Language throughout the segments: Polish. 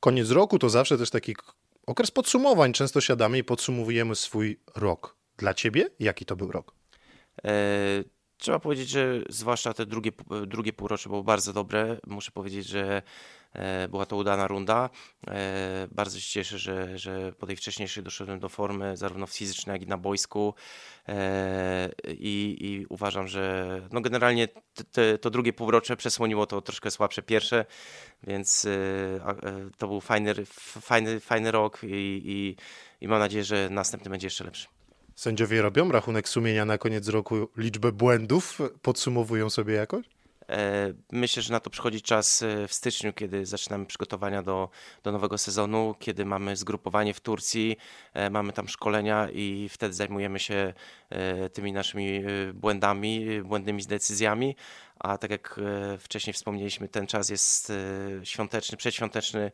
Koniec roku to zawsze też taki okres podsumowań. Często siadamy i podsumowujemy swój rok. Dla ciebie jaki to był rok? E, trzeba powiedzieć, że zwłaszcza te drugie, drugie półrocze było bardzo dobre. Muszę powiedzieć, że E, była to udana runda. E, bardzo się cieszę, że, że po tej wcześniejszej doszedłem do formy, zarówno fizycznej, jak i na boisku. E, I, i uważam, że no generalnie te, to drugie półrocze przesłoniło to troszkę słabsze pierwsze, więc to był fajny, fajny, fajny rok i, i, i mam nadzieję, że następny będzie jeszcze lepszy. Sędziowie robią rachunek sumienia na koniec roku, liczbę błędów, podsumowują sobie jakoś? E, myślę, że na to przychodzi czas e, w styczniu, kiedy zaczynamy przygotowania do, do nowego sezonu, kiedy mamy zgrupowanie w Turcji, e, mamy tam szkolenia i wtedy zajmujemy się tymi naszymi błędami, błędnymi decyzjami. A tak jak wcześniej wspomnieliśmy, ten czas jest świąteczny, przedświąteczny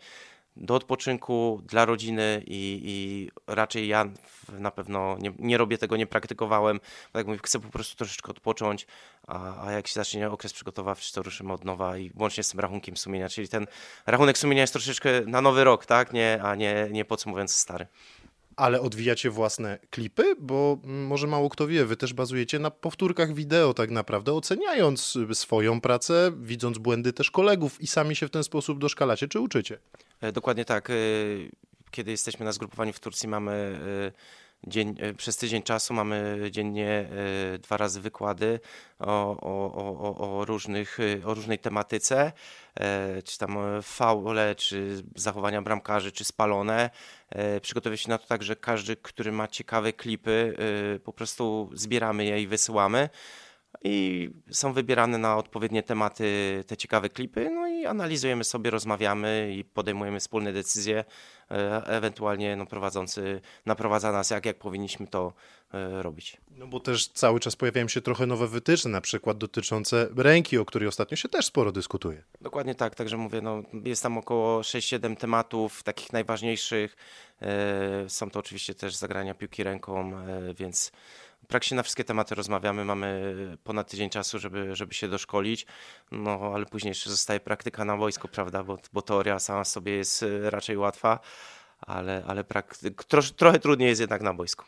do odpoczynku dla rodziny i, i raczej ja na pewno nie, nie, robię tego, nie praktykowałem. Tak mówię, chcę po prostu troszeczkę odpocząć, a, a jak się zacznie okres przygotowawczy, to ruszymy od nowa i łącznie z tym rachunkiem sumienia, czyli ten rachunek sumienia jest troszeczkę na nowy rok, tak, nie, a nie, nie podsumowując stary ale odwijacie własne klipy, bo może mało kto wie, wy też bazujecie na powtórkach wideo tak naprawdę, oceniając swoją pracę, widząc błędy też kolegów i sami się w ten sposób doszkalacie czy uczycie. E, dokładnie tak. E, kiedy jesteśmy na zgrupowaniu w Turcji mamy e, dzień, przez tydzień czasu mamy dziennie dwa razy wykłady o, o, o, o, różnych, o różnej tematyce, czy tam faule, czy zachowania bramkarzy, czy spalone. Przygotowuję się na to tak, że każdy, który ma ciekawe klipy, po prostu zbieramy je i wysyłamy i są wybierane na odpowiednie tematy te ciekawe klipy, no i analizujemy sobie, rozmawiamy i podejmujemy wspólne decyzje, e, ewentualnie no, prowadzący naprowadza nas, jak, jak powinniśmy to e, robić. No bo też cały czas pojawiają się trochę nowe wytyczne, na przykład dotyczące ręki, o której ostatnio się też sporo dyskutuje. Dokładnie tak, także mówię, no, jest tam około 6-7 tematów, takich najważniejszych. E, są to oczywiście też zagrania piłki ręką, więc praktycznie na wszystkie tematy rozmawiamy, mamy ponad tydzień czasu, żeby, żeby się doszkolić, no ale później jeszcze zostaje praktyka na wojsku, prawda, bo, bo teoria sama sobie jest e, raczej łatwa, ale, ale praktyk, trosz, trochę trudniej jest jednak na wojsku.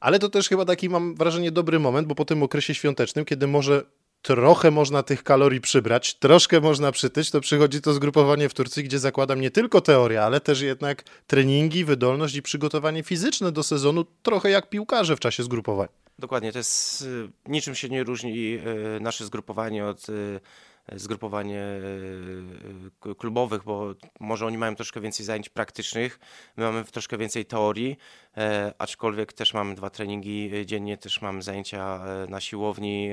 Ale to też chyba taki, mam wrażenie, dobry moment, bo po tym okresie świątecznym, kiedy może trochę można tych kalorii przybrać, troszkę można przytyć, to przychodzi to zgrupowanie w Turcji, gdzie zakładam nie tylko teoria, ale też jednak treningi, wydolność i przygotowanie fizyczne do sezonu, trochę jak piłkarze w czasie zgrupowań. Dokładnie, to jest y, niczym się nie różni y, nasze zgrupowanie od y, zgrupowanie klubowych, bo może oni mają troszkę więcej zajęć praktycznych, my mamy troszkę więcej teorii, e, aczkolwiek też mamy dwa treningi dziennie, też mamy zajęcia e, na siłowni,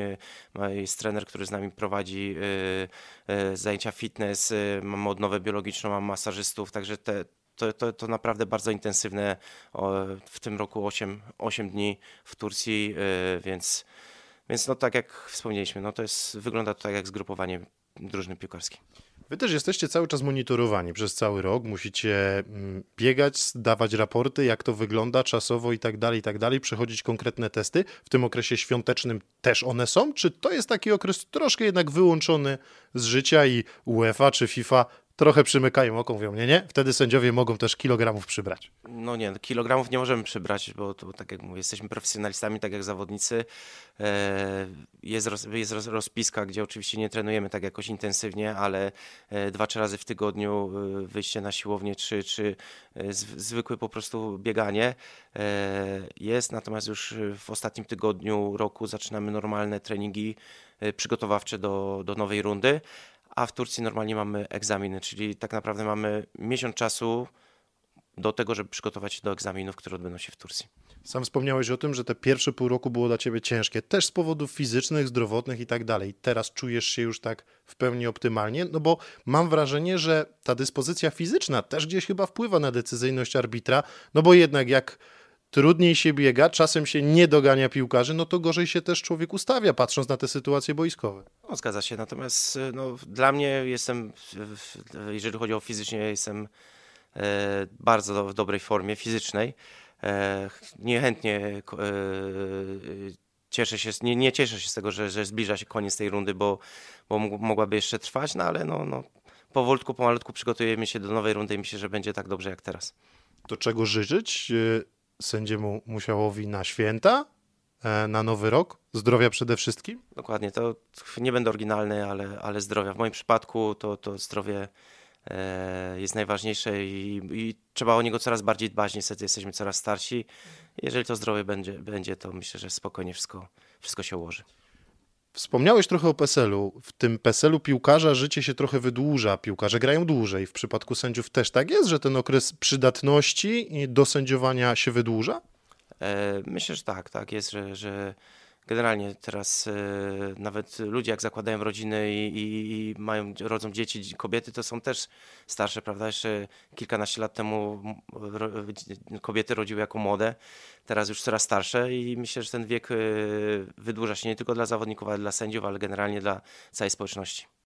e, jest trener, który z nami prowadzi zajęcia fitness, mamy odnowę biologiczną, mamy masażystów, także te, to, to, to naprawdę bardzo intensywne. W tym roku 8, 8 dni w Turcji, więc więc no tak jak wspomnieliśmy, no to jest, wygląda to tak jak zgrupowanie drużyny piłkarskiej. Wy też jesteście cały czas monitorowani przez cały rok, musicie mm, biegać, dawać raporty, jak to wygląda czasowo i tak dalej, i tak dalej, przechodzić konkretne testy. W tym okresie świątecznym też one są? Czy to jest taki okres troszkę jednak wyłączony z życia i UEFA czy FIFA trochę przymykają oko, mówią, nie, nie, wtedy sędziowie mogą też kilogramów przybrać. No nie, kilogramów nie możemy przybrać, bo to, tak jak mówię, jesteśmy profesjonalistami, tak jak zawodnicy. E, jest, roz, jest rozpiska, gdzie oczywiście nie trenujemy tak jakoś intensywnie, ale e, dwa, trzy razy w tygodniu e, wyjście na siłownię, czy, czy zwykłe po prostu bieganie jest, natomiast już w ostatnim tygodniu roku zaczynamy normalne treningi przygotowawcze do, do nowej rundy a w Turcji normalnie mamy egzaminy, czyli tak naprawdę mamy miesiąc czasu do tego, żeby przygotować się do egzaminów, które odbędą się w Turcji. Sam wspomniałeś o tym, że te pierwsze pół roku było dla ciebie ciężkie, też z powodów fizycznych, zdrowotnych i tak dalej. Teraz czujesz się już tak w pełni optymalnie, no bo mam wrażenie, że ta dyspozycja fizyczna też gdzieś chyba wpływa na decyzyjność arbitra, no bo jednak jak trudniej się biega, czasem się nie dogania piłkarzy, no to gorzej się też człowiek ustawia, patrząc na te sytuacje boiskowe. No, zgadza się, natomiast no, dla mnie jestem, jeżeli chodzi o fizycznie, jestem e, bardzo w dobrej formie fizycznej. E, niechętnie e, cieszę się, nie, nie cieszę się z tego, że, że zbliża się koniec tej rundy, bo, bo mogłaby jeszcze trwać, no ale no, no powolutku, pomalutku przygotujemy się do nowej rundy i myślę, że będzie tak dobrze jak teraz. To czego życzyć sędziemu Musiałowi na święta, e, na nowy rok? Zdrowia przede wszystkim? Dokładnie, to nie będę oryginalny, ale, ale zdrowia. W moim przypadku to, to zdrowie e, jest najważniejsze i, i, trzeba o niego coraz bardziej dbać. Niestety jesteśmy coraz starsi. Jeżeli to zdrowie będzie, będzie to myślę, że spokojnie wszystko, wszystko się ułoży. Wspomniałeś trochę o PESEL-u. W tym PESEL-u piłkarza życie się trochę wydłuża, piłkarze grają dłużej. W przypadku sędziów też tak jest, że ten okres przydatności do sędziowania się wydłuża? E, myślę, że tak, tak jest, że, że generalnie teraz e, nawet ludzie jak zakładają rodziny i, i, i, mają, rodzą dzieci, kobiety to są też starsze, prawda? Jeszcze kilkanaście lat temu ro, kobiety rodziły jako młode, teraz już coraz starsze i myślę, że ten wiek e, wydłuża się nie tylko dla zawodników, ale dla sędziów, ale generalnie dla całej społeczności.